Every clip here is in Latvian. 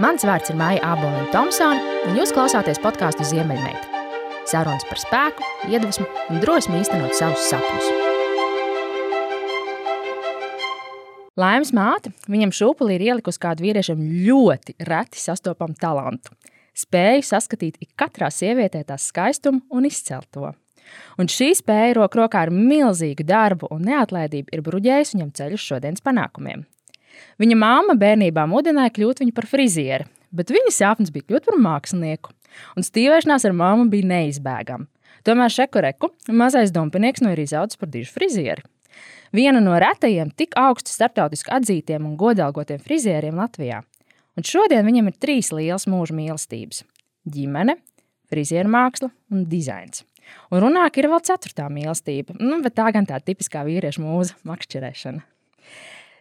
Mans vārds ir Maija Aboliņa Thompsone, un jūs klausāties podkāstu Ziemeļmeita. Sarunas par spēku, iedvesmu un drosmi īstenot savus sapņus. Laimes māte viņam šūpulī ir ielikusi kādu vīriešam ļoti reti sastopamu talantu. Spēju saskatīt ik katrā sievietē tās skaistumu un izcelto. Un šī spēja rokā ar milzīgu darbu un neatlaidību ir bruģējusi viņam ceļu uz šodienas panākumiem. Viņa māma bērnībā mudināja kļūt par frizieri, bet viņa sapnis bija kļūt par mākslinieku, un stīvēšanās ar māmu bija neizbēgama. Tomēr Šekureku mazais dumpinieks nu ir izaudzis par dižu frizieri. Viena no retajiem tik augstu starptautiski atzītiem un godalgotiem frizieriem Latvijā. Un šodien viņam ir trīs lielas mūža mīlestības - ģimene, frizieru māksla un dizains. Un runāk ir vēl ceturtā mīlestība, nu, bet tā gan tā tipiskā vīrieša mūza - makšķerēšana.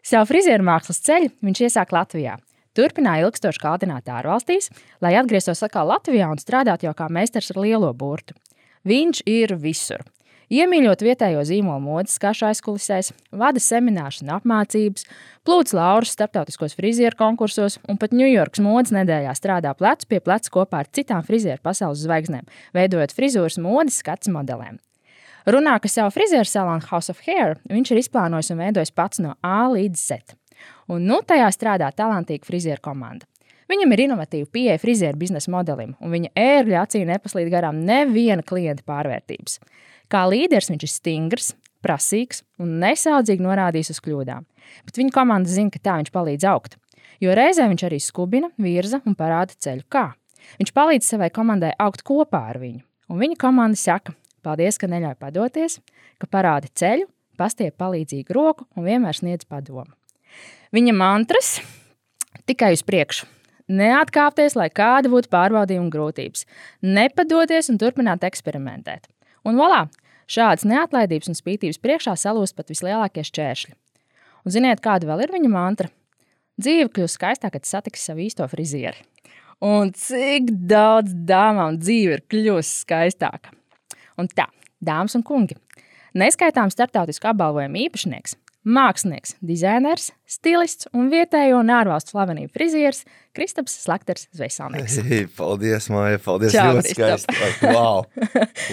Savu frizieru mākslas ceļu viņš iesāka Latvijā. Turpināja ilgstoši kādināt ārvalstīs, lai atgrieztos atkal Latvijā un strādātu jau kā meistars ar lielo burtu. Viņš ir visur. Iemīļot vietējo zīmolu modes skašu aizkulisēs, vada seminārus un apmācības, plūc laurus starptautiskos frizieru konkursos un pat Ņujorkas modes nedēļā strādā plecu pie pleca kopā ar citām frizieru pasaules zvaigznēm, veidojot frizūras modes skats modelēm. Runā, ka savu frizēru salonu House of Hair viņš ir izplānojis un veidojis pats no A līdz Z. Un nu tajā strādā talantīga frizēra komanda. Viņam ir inovatīva pieeja frizēra biznesa modelim, un viņa ērgļa acī nepaslīd garām neviena klienta pārvērtības. Kā līderis viņš ir stingrs, prasīgs un nesaudzīgi norādījis uz kļūdām. Bet viņa komanda zina, ka tā viņš palīdz augt. Jo reizē viņš arī skubina, virza un parāda ceļu, kā. Viņš palīdz savai komandai augt kopā ar viņu. Un viņa komanda saka, Paldies, ka neļauj padoties, ka parādi ceļu, pastiep palīdzīgu roku un vienmēr sniedz padomu. Viņa mantras tikai uz priekšu. Neatkāpties, lai kāda būtu pārbaudījuma grūtības, nepadoties un turpināt eksperimentēt. Un voilà, šādas neatlaidības un spītības priekšā salūst pat vislielākie šķēršļi. Un ziniet, kāda vēl ir viņa mantra? Dzīve kļūst skaistāka, kad satiks savu īsto frizieri. Un cik daudz dāmām dzīve ir kļuvusi skaistāka. Un tā, dāmas un kungi, neskaitām starptautisku apbalvojumu īpašnieks, mākslinieks, dizainers, stilists un vietējo un ārvalstu slavenību frizieris Kristaps Slakters Zveselnieks. Hey, paldies, Māja, paldies. Čau, ļoti skaisti. Like, wow,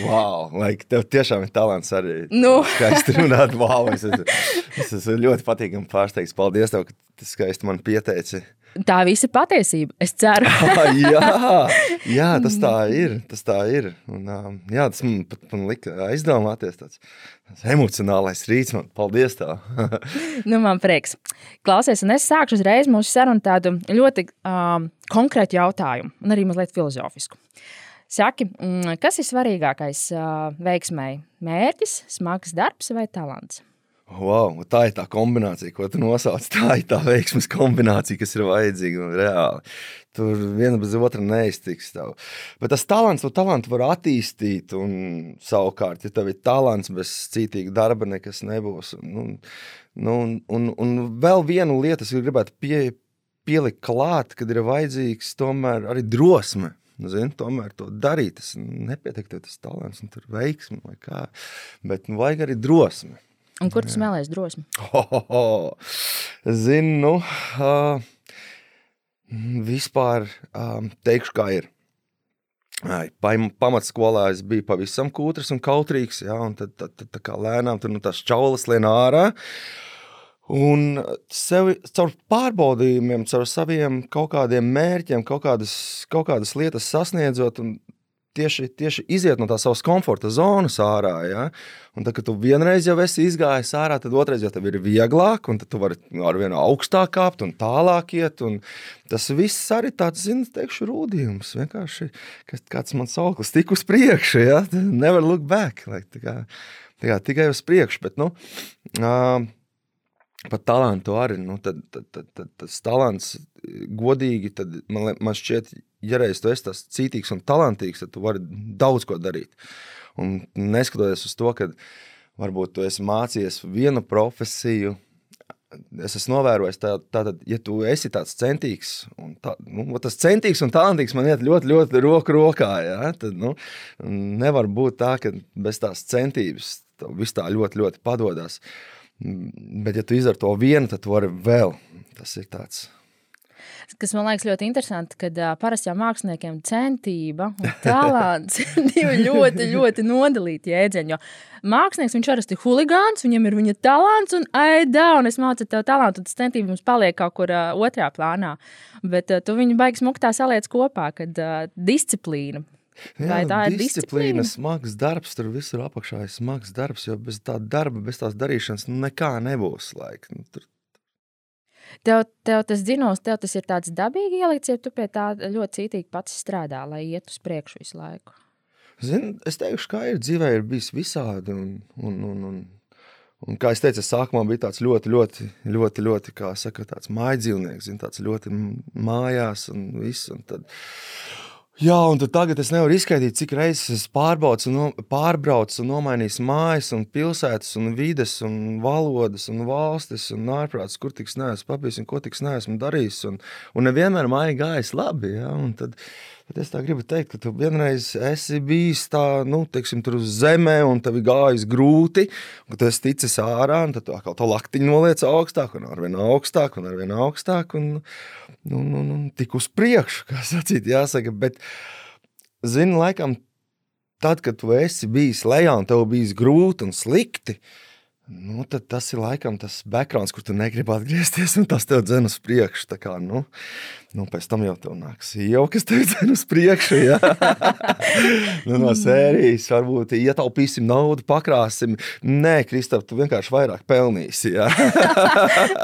wow. Like, tev tiešām ir talants arī. Nu. Skaisti runāt, wow. Es esmu, es esmu ļoti patīkami pārsteigts. Paldies tev, ka tu skaisti man pieteici. Tā viss ir patiesība. Es ceru, Ah, jā, jā, tas tā ir. Tas tā ir. Un, um, jā, tas man pat man lika aizdomāties. Tāds, tāds emocionālais rīts. Man, paldies nu, man prieks. Klausies, un es sākšu uzreiz mūsu sarunu tādu ļoti um, konkrētu jautājumu, un arī mazliet filozofisku. Saki, mm, kas ir svarīgākais uh, veiksmēji? Mērķis, smags darbs vai talants? Wow, tā ir tā kombinācija, ko tu nosauc. Tā ir tā veiksmes kombinācija, kas ir vajadzīga un reāli. Tur viena bez otra neiztiks. Tev. Bet tas talants, to talantu var attīstīt. Un, savukārt, ja tev ir talants, bez cītīga darba nekas nebūs. Nu, nu, un, un, un vēl vienu lietu es gribētu pie, pielikt klāt, kad ir vajadzīgs tomēr arī drosme. Nu, zini, tomēr to darīt. Tas nepietiek, tas talants un kā. Bet nu, vajag arī drosmi. Un kur tu smēlējies drosmi? Ho, ho, ho. Zinu, nu, uh, vispār um, teikšu, kā ir. Ai, Pamatskolā es biju pavisam kūtrs un kautrīgs, jā, un tad, tad, tad tā kā lēnām tur nu, tās čaulas lien ārā. Un sevi, caur pārbaudījumiem, caur saviem kaut kādiem mērķiem, kaut kādas, kaut kādas lietas sasniedzot, un tieši, tieši iziet no tās savas komforta zonas ārā. Ja? Un tad, kad tu vienreiz jau esi izgājis ārā, tad otrreiz jau tev ir vieglāk, un tu vari ar vienu augstāk kāpt un tālāk iet. Un tas viss arī tāds, zini, teikšu, rūdījums. Vienkārši, ka kāds man sauklis tik uz priekšu, ja? nevar look back. Like, tā kā, tā kā, tikai uz priekšu. Bet, nu, uh, Pat talantu arī. Nu, tad, tad, tad, tad, tas talants, godīgi, tad man, man šķiet, ja reiz tu esi tas cītīgs un talantīgs, tad tu vari daudz ko darīt. Un neskatoties uz to, ka varbūt tu esi mācījies vienu profesiju, es esmu novērojis, tā, tātad, ja tu esi tāds centīgs, un tā, nu, tas centīgs un talantīgs man iet ļoti, ļoti roku rokā, ja? tad nu, nevar būt tā, ka bez tās centības viss tā ļoti, ļoti padodas. Bet, ja tu izdari to vienu, tad tu vari vēl. Tas ir tāds. kas man liekas ļoti interesanti, kad uh, parasti jau māksliniekiem centība un talants ir divi ļoti, ļoti nodalīti jēdzieni. Jo mākslinieks viņš arī ir huligāns, viņam ir viņa talants, un aidā, un es mācu tev talantu, tas centība mums paliek kaut kur uh, otrā plānā. Bet uh, tu viņu baigs muktā saliec kopā, kad uh, disciplīna. Vai Jā, tā ir disciplīna, disciplīna? smags darbs, tur visur apakšā ir smags darbs, jo bez tā darba, bez tās darīšanas nu, nekā nebūs. Laik. Nu, tur, Tev, tev tas dzinos, tev tas ir tāds dabīgi ielikts, ja tu pie tā ļoti cītīgi pats strādā, lai iet uz priekšu visu laiku. zin, es teikšu, kā ir dzīvē, ir bijis visādi. Un, un, un, un, un, kā es teicu, es sākumā biju tāds ļoti, ļoti, ļoti, ļoti kā saka, tāds mājdzīvnieks, zin, tāds ļoti mājās un viss. Un tad, Jā, un tagad es nevaru izskaidrot, cik reizes es pārbraucu, no, pārbraucu un nomainīju mājas, un pilsētas, un vides, un valodas, un valstis, un ārprāts, kur tiks neesmu papījis, un ko tiks neesmu darījis. Un, un nevienmēr māja gājis labi. Ja? Tad, tad es tā gribu teikt, ka tu vienreiz esi bijis tā, nu, teiksim, tur uz zemē, un tev ir gājis grūti, un tu esi ticis ārā, un tad tu atkal to laktiņu noliec augstāk, un arvien augstāk, un arvien augstāk, un, un, un, un tik uz priekšu, kā sacīt, jāsaka. Bet, zini, laikam, tad, kad tu esi bijis lejā un tev bijis grūti un slikti, nu, tas ir laikam tas background, kur tu negribi atgriezties, un tas tev dzen uz priekšu. Tā Kā, nu, nu, pēc tam jau tev nāks jau, kas tev dzen uz priekšu. Ja? nu, no sērijas varbūt ietaupīsim naudu, pakrāsim. Nē, Kristap, tu vienkārši vairāk pelnīsi. Ja?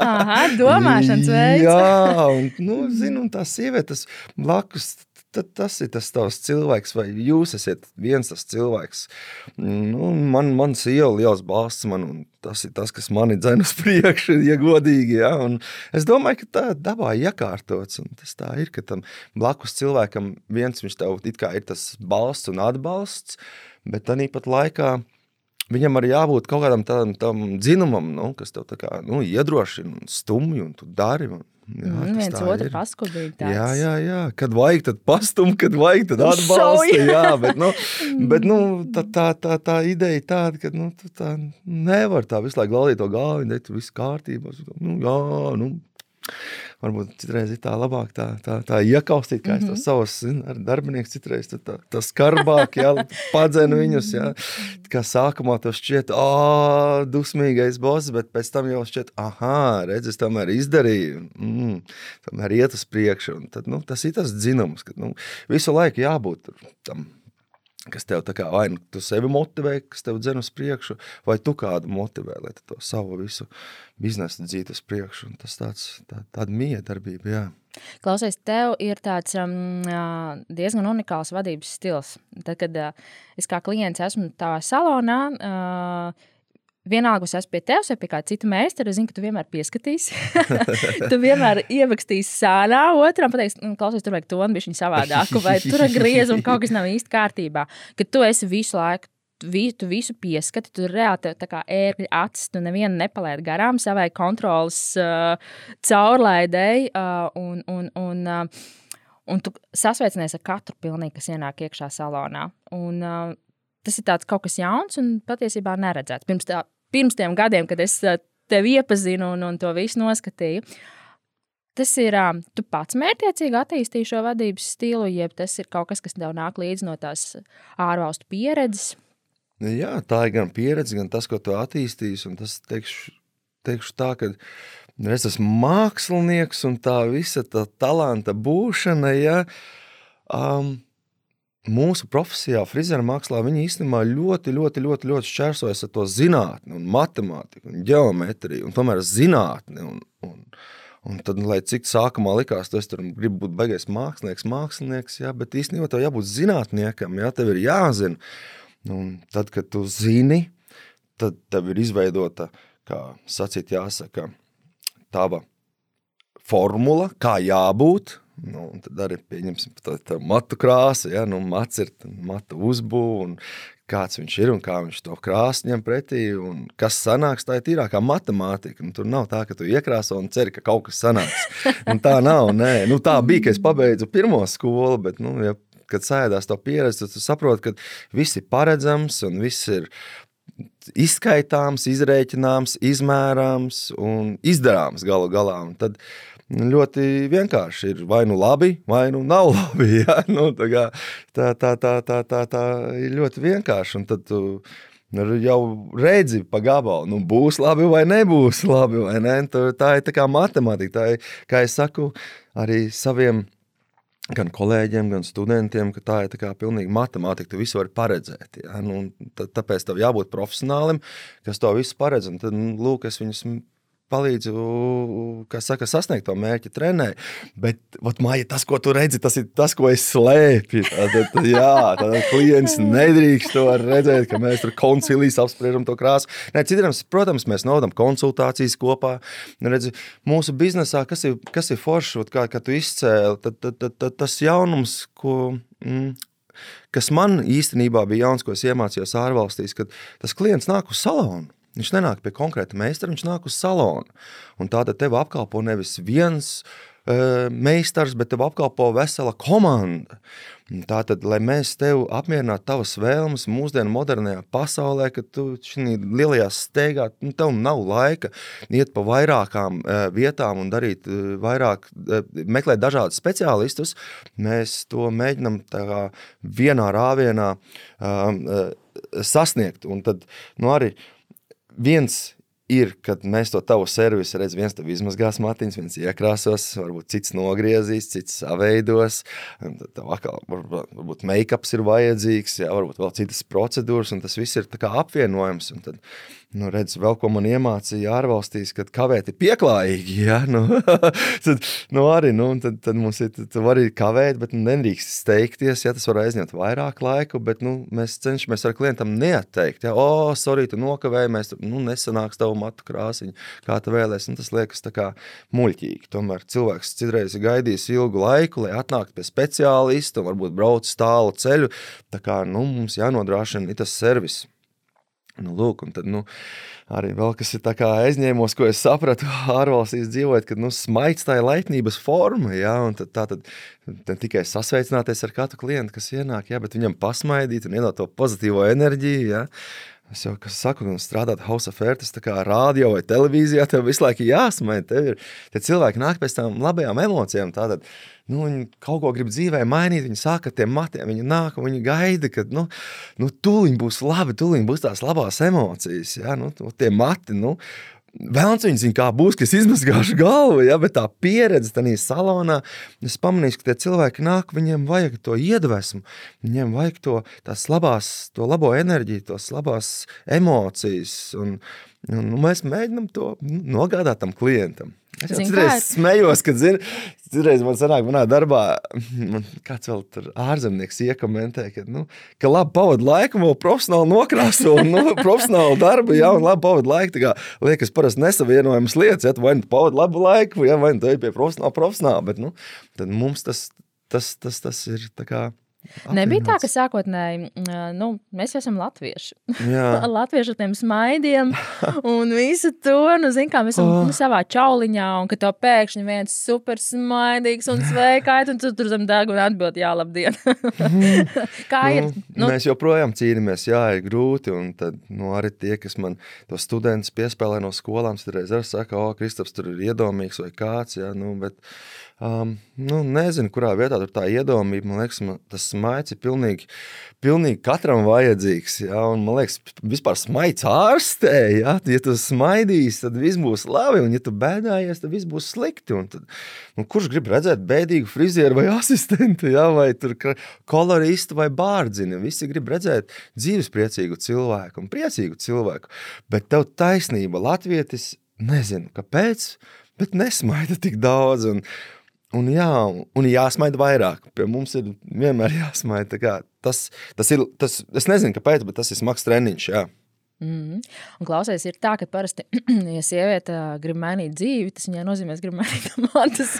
Aha, domāšanas veids. Jā, un, nu, zinu, un tās sievietes blakus. Tad tas ir tas tavs cilvēks, vai jūs esat viens tas cilvēks. Nu, man, man sieva liels balsts man, un tas ir tas, kas mani dzēna uz priekšu, ja godīgi. Ja? Un es domāju, ka tā dabā ir iekārtots, un tas tā ir, ka tam blakus cilvēkam viens viņš tev ir tas balsts un atbalsts, bet tā pat laikā Viņam arī jābūt kaut kādam tādam dzinumam, nu, kas tev kā, nu, iedrošina, un stumj, un tu dari. Un, jā, Mm, viens otru ir. paskubīgi. Jā, jā, jā. Kad vajag, tad pastum, kad vajag, tad atbalsta. Jā, bet, nu, bet nu, tā, tā, tā, tā ideja ir tāda, ka nu, tā nevar tā visu laiku laudīt to galvu, un tur viss kārtībā. Nu, jā, nu, varbūt citreiz ir tā labāk tā, tā, tā iekaustīt, kā mm -hmm. es to savus zin, ar darbinieku citreiz tā, tā, tā skarbāk, jā, padzenu viņus, jā. Kā sākumā tas šķiet, ā, dusmīgais boss, bet pēc tam jau šķiet, aha, redz, es tomēr izdarīju, mm, tomēr iet uz priekšu, un tad, nu, tas ir tas dzinums, ka, nu, visu laiku jābūt tam kas tev tā kā vai nu tu sevi motivē, kas tev dzen uz priekšu, vai tu kādu motivē, lai to savu visu biznesu dzītu uz priekšu. Un tas tāds, tā, tāda miedarbība, jā. Klausies, tev ir tāds um, diezgan unikāls vadības stils. Tad, kad uh, es kā klients esmu tavā salonā, uh, vienalga, es esmu pie tevis vai pie kāda cita meistara, es zinu, ka tu vienmēr pieskatīsi. tu vienmēr ievakstīsi sānā, otram pateiks, "Nu, klausies, tur vajag to un viņa savādāku, vai tur ir griezums un kaut kas nav īsti kārtībā. Kad tu esi visu laiku. Vi, tu visu pieskati, tu reāli tev tā kā ērgļi acis, tu nevienu nepalaid garām savai kontrolas uh, caurlaidēji. Uh, un, un, un, uh, un tu sasveicinies ar katru pilnīgi, kas ienāk iekšā salonā. Un, uh, tas ir kaut kas jauns un patiesībā neredzēts. Pirms, tā, pirms tiem gadiem, kad es uh, tevi iepazinu un, un to visu noskatīju. Tas ir, uh, tu pats mērķiecīgi attīstīji šo vadības stilu, jeb tas ir kaut kas, kas tev nāk līdzi no tās ārvalstu pieredzes. Jā, tā ir gan pieredze, gan tas, ko tu attīstīsi. Tas, teikšu, teikšu tā, ka es esmu mākslinieks un tā visa tā talanta būšana, ja, um, mūsu profesijā, frizera mākslā, viņi īstenībā ļoti, ļoti, ļoti, ļoti šķērsojas ar to zinātni, un matemātiku, un geometriju, un tomēr zinātni. Un, un, un tad, lai cik sākumā likās, tu tur gribi būt beigais mākslinieks, mākslinieks, jā, bet īstenībā tev jābūt zinātniekam, jā, tev ir jāzina. Un tad, kad tu zini, tad tev ir izveidota, kā sacīt, jāsaka, tava formula, kā jābūt. Nu, un tad arī pieņemsim tā, tā matu krāsa, ja, nu, mats ir matu uzbūve, un kāds viņš ir un kā viņš to krāsu ņem pretī, un kas sanāks, tā ir tīrākā matemātika. Nu, tur nav tā, ka tu iekrāso un ceri, ka kaut kas sanāks. Un tā nav, nē. Nu, tā bija, ka es pabeidzu pirmo skolu, bet, nu, ja, kad sēdās to pieredzi, tad tu saproti, ka viss ir paredzams un viss ir izskaitāms, izrēķināms, izmērāms un izdarāms galu galā. Un tad, ļoti vienkārši. Ir vai nu labi, vai nu nav labi. Ja? Nu, tā, kā, tā, tā, tā, tā, tā, tā ir ļoti vienkārši. Un tad tu jau redzi pa gabalu, nu, būs labi vai nebūs labi. Vai ne? Tā ir tā kā matemātika. Tā ir, kā es saku, arī saviem gan kolēģiem, gan studentiem, ka tā ir tā kā pilnīgi matemātika. Tu visu vari paredzēt. Ja? Nu, tāpēc tev jābūt profesionālim, kas to visu paredz. Un tad, nu, lūk, es viņus palīdzu saka, sasniegt to mērķi, trenē. Bet, vat, Maija, tas, ko tu redzi, tas ir tas, ko es slēpju. Tad, tad, jā, tad klients nedrīkst to redzēt, ka mēs tur koncilijas apspriežam to krāsu. Nē, citiem, protams, mēs naudam konsultācijas kopā. Nu, redzi, mūsu biznesā, kas ir, kas ir forši, kā, kā tu izcēli, tad, tad, tad, tad tas jaunums, ko. Mm, kas man īstenībā bija jauns, ko es iemācījos ārvalstīs, kad tas klients nāk uz salonu. Viņš nenāk pie konkrēta meistara, viņš nāk uz salonu. Un tāda tev apkalpo nevis viens uh, meistars, bet tev apkalpo vesela komanda. Tātad, lai mēs tev apmierinātu tavas vēlmes mūsdienu modernajā pasaulē, ka tu šī lielajā steigā, nu, tev nav laika iet pa vairākām uh, vietām un darīt uh, vairāk, uh, meklēt dažādus speciālistus, mēs to mēģinam tā vienā rāvienā uh, uh, sasniegt. Un tad, nu arī, uh, viens ir, kad mēs to tavu servisu redzam, viens tev izmazgās matiņas, viens iekrāsos, varbūt cits nogriezīs, cits saveidos. Tev atkal varbūt, make-ups ir vajadzīgs, jā, varbūt vēl citas procedūras, un tas viss ir apvienojams. Un tad Nu, redz, vēl ko man iemācīja ārvalstīs, kad kavēt ir pieklājīgi. Ja? Nu, tad, nu, arī, nu, tad, tad mums ir, tu vari kavēt, bet nedrīkst steigties. Ja? Tas var aizņemt vairāk laika, bet nu, mēs cenšamies ar klientam neatteikt. Ja? O, sorry, tu nokavēji, mēs nu, nesanāks tavu matu krāsiņu, kā tu vēlēsi. Nu, tas liekas tā kā muļķīgi. Tomēr cilvēks citreiz ir gaidījis ilgu laiku, lai atnāktu pie speciālista un varbūt brauc tālu ceļu. Tā kā nu, mums jānodrošina tas servis. Nu, lūk, un tad, nu, arī vēl kas ir aizņēmos, ko es sapratu, ārvalstīs dzīvojot, ka nu, smaids tā ir laipnības forma. Ja, tad, tā tad ne tikai sasveicināties ar katru klientu, kas ienāk, ja, bet viņam pasmaidīt un iedot to pozitīvo enerģiju. Ja. Es jau saku, nu, strādāt House of Fairs, tā kā rādio vai televīzijā, tev visu laiku jāsmaida. Tev ir tie cilvēki nāk pēc tam labajām emocijām. Tātad, nu, viņi kaut ko grib dzīvē mainīt, viņi sāk ar tiem matiem, viņi nāk un viņi gaida, ka nu, nu, tūlīt būs labi, tūlīt būs tās labās emocijas. Ja? Nu, tie mati, nu, Vēlams, viņi zina, kā būs, ka es izmazgāšu galvu, ja, bet tā pieredze tajā salonā, es pamanīju, ka tie cilvēki nāk, viņiem vajag to iedvesmu, viņiem vajag to, labās, to labo enerģiju, tos labās emocijas, un, un, un mēs mēģinam to nogādāt tam klientam. Es jau citreiz smējos, kad, zini, citreiz man sanāk, manā darbā, man kāds vēl tur ārzemnieks iekomentē, ka, nu, ka labi pavadu laiku, vēl profesionāli nokrāso, un nu, profesionāli darbu, jā, un labi pavadu laiku, tā kā liekas parasti nesavienojamas lietas, ja tu vai nu pavadu labu laiku, ja, vai nu tu ej pie profesionāli, profesionāli, bet, nu, tad mums tas, tas, tas, tas ir tā kā, Apvienots. Nebija tā, ka sākotnēji nu, mēs esam latvieši. ar tiem smaidiem un visu to. Nu, zin, kā, mēs esam oh. nu, savā čauliņā, un ka to pēkšņi viens super smaidīgs un sveikais, un tu tur zem deguna atbild, jā, labdien. kā nu, ir? Nu, mēs joprojām cīnāmies, jā, ir grūti. Un tad nu, arī tie, kas man to studentus piespēlē no skolām, tad reiz arī saka, o, Kristaps tur ir iedomīgs vai kāds. Jā, nu, bet, Um, nu, nezinu, kurā vietā tur tā iedomība. Man liekas, man, tas smaids ir pilnīgi, pilnīgi katram vajadzīgs. Ja? Un, man liekas, vispār smaids ārstē. Ja? ja tu smaidīsi, tad viss būs labi. Un, ja tu bēdājies, tad viss būs slikti. Un tad, nu, kurš grib redzēt bēdīgu frizieru vai asistentu, ja? vai koloristu vai bārdzini? Visi grib redzēt dzīvespriecīgu cilvēku un priecīgu cilvēku. Bet tev taisnība, Latvijas, nezinu, kāpēc, bet nesmaida tik daudz. Un, Un, jā, un jāsmaida vairāk. Pie mums ir vienmēr jāsmaida. Tas, tas ir, tas, es nezinu, kāpēc, bet tas ir smags treniņš. Jā. Mm. Un klausies, ir tā, ka parasti, ja sieviete grib mainīt dzīvi, tas viņai nozīmē, ka grib mainīt matus.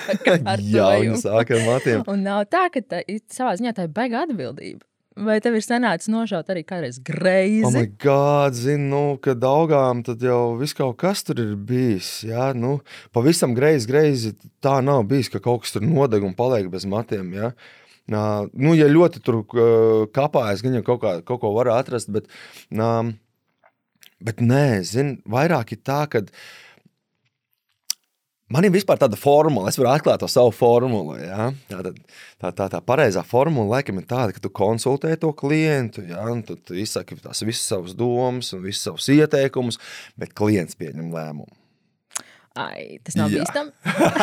Jā, viņa sāk ar matiem. Un nav tā, ka tā, savā ziņā tā ir baiga atbildība. Vai tev ir sanācis nošaut arī kādreiz greizi? Oh, God, zinu, nu, kad augām, tad jau viss kaut kas tur ir bijis. Jā, nu, pavisam greizi, greizi tā nav bijis, ka kaut kas tur nodeg un paliek bez matiem. Jā. Uh, nu, ja ļoti tur uh, kāpājas, gan jau kaut, kā, kaut ko var atrast, bet, uh, bet nē, zinu, vairāk ir tā, ka Man ir vispār tāda formula, es varu atklāt to savu formulu. Ja? Tā, tā, tā, tā, pareizā formula laikam ir tāda, ka tu konsultē to klientu, ja? tu, tu izsaki tās visas savas domas un visas savas ieteikumus, bet klients pieņem lēmumu. Ai, tas nav bīstami.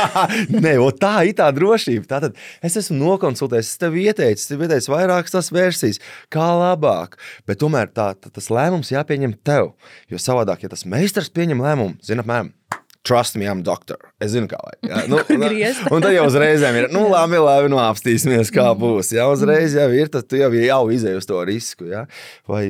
Nē, tā ir tā drošība. Tātad es esmu nokonsultējis, es tev ieteicu, tev ieteicu vairākas tās versijas, kā labāk. Bet tomēr tā, tā, tas lēmums jāpieņem tev. Jo savādāk, ja tas meistars pieņem lēmumu, zina, apmēram. Trust me, I'm doctor. Es zinu, kā vajag. Jā, nu, un- tad jau uzreiz ir, nu, labi, labi, nu, apstīsimies, kā būs. Jā, uzreiz jau ir, tad tu jau, jau izēji uz to risku. Jā. Vai,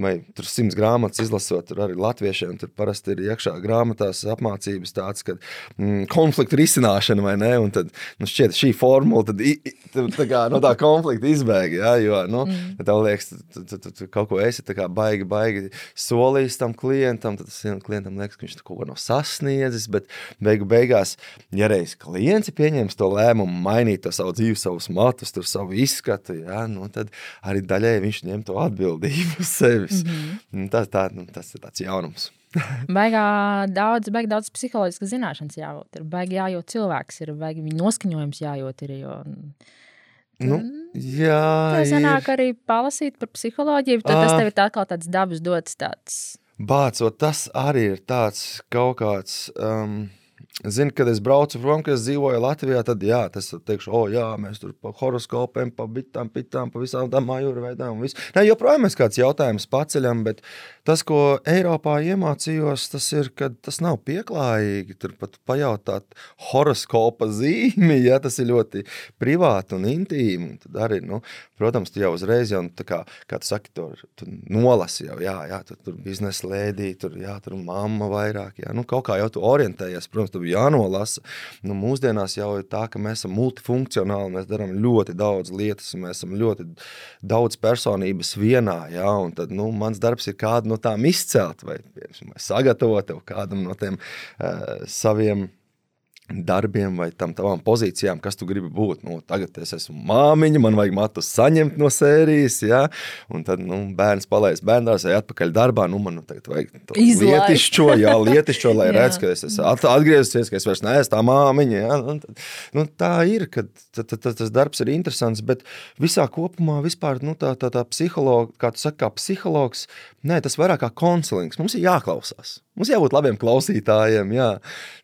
vai tur simts grāmatas izlasot, tur arī latviešiem tur parasti ir iekšā grāmatās apmācības tāds, ka mm, konfliktu risināšana vai ne, un tad nu, šķiet šī formula, tad i, tu tā kā no tā konflikta izbēg, jā, jo, nu, mm. tev liekas, tu, tu, tu, tu kaut ko esi tā kā baigi, baigi solījis tam klientam, tad tas klientam liekas, ka viņš kaut ko nav sasniedzis, bet beigu beigās, ja reiz klients ir pieņēmis to lēmumu mainīt to savu dzīvi, savus matus, tur savu izskatu, jā, nu, tad arī daļai viņš ņem to atbildību uz sevis. Mm -hmm. tas, tā, nu, tas ir tāds jaunums. Baigā daudz, baigi daudz psiholoģiskas zināšanas jājūt. Ir baigi jājūt cilvēks, ir baigi viņa noskaņojums jājūt. Ir, jo, Nu, jā, tā ir. sanāk arī palasīt par psiholoģiju, tad tas Ā. tev ir tā kā tāds dabas dots tāds. Bācot, tas arī ir tāds kaut kāds. Um, Zinu, kad es braucu prom, kad es dzīvoju Latvijā, tad jā, tas ir teikšu, o, jā, mēs tur pa horoskopiem, pa bitām, pitām, pa visām tām majūra veidām. un viss. Nē, joprojām mēs kāds jautājums paceļam, bet tas, ko Eiropā iemācījos, tas ir, ka tas nav pieklājīgi. Tur pat pajautāt horoskopa zīmi, ja tas ir ļoti privāti un intīmi. un Tad arī, nu, protams, tu jau uzreiz, jau, nu, kā, kā tu saki, to tu nolasi jau, jā, jā, tur, tur biznesa lēdī, tur, jā, tur mamma vairāk, jā, nu, kaut kā jau tu orientējies, protams, tev jānolasa. Nu, mūsdienās jau ir tā, ka mēs esam multifunkcionāli, mēs darām ļoti daudz lietas, un mēs esam ļoti daudz personības vienā, jā, un tad, nu, mans darbs ir kādu no tām izcelt, vai, vai sagatavot tev kādam no tiem uh, saviem darbiem vai tam tavām pozīcijām, kas tu gribi būt. Nu, tagad es esmu māmiņa, man vajag matus saņemt no sērijas, ja? un tad nu, bērns palaist bērnās, vai atpakaļ darbā. Nu, man nu, tagad vajag to Izlaist. lietišķo, jā, lietišķo, lai redz, ka es esmu at- atgriezusies, ka es vairs neesmu tā māmiņa. Ja? Un tad, nu, tā ir, ka ta- ta- ta- tas darbs ir interesants, bet visā kopumā vispār nu, tā, tā, tā psihologa, kā tu saki, kā psihologs, nē, tas vairāk kā konsulings. Mums ir jāklausās. Mums jābūt labiem klausītājiem, jā.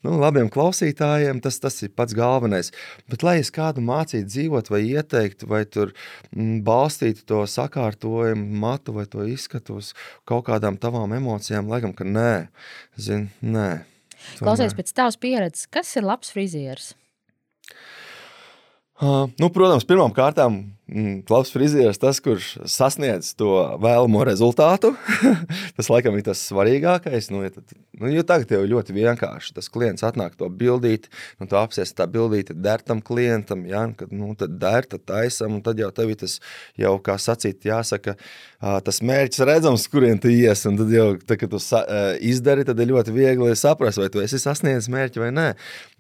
Nu, labiem klausītājiem tas, tas ir pats galvenais. Bet, lai es kādu mācītu dzīvot, vai ieteiktu, vai tur mm, balstītu to sakārtojumu, matu vai to izskatu uz kaut kādām tavām emocijām, laikam, ka nē, Zin, nē. Klausies, nē. pēc tavas pieredzes, kas ir labs frizieris? Uh, nu, protams, pirmām kārtām mm, labs frizieris, tas, kurš sasniedz to vēlamo rezultātu. tas, laikam, ir tas svarīgākais. Nu, ja tad, nu, jo tagad jau ļoti vienkārši. Tas klients atnāk to bildīt, nu, tu apsies tā bildīte der tam klientam, ja, kad, nu, tad der, tad taisam, un tad jau tev ir tas, jau, kā sacīt, jāsaka, ā, tas mērķis redzams, kurien tu ies, un tad jau, tā, kad tu sa, ā, izdari, tad ir ļoti viegli saprast, vai tu esi sasniedzis mērķi vai nē.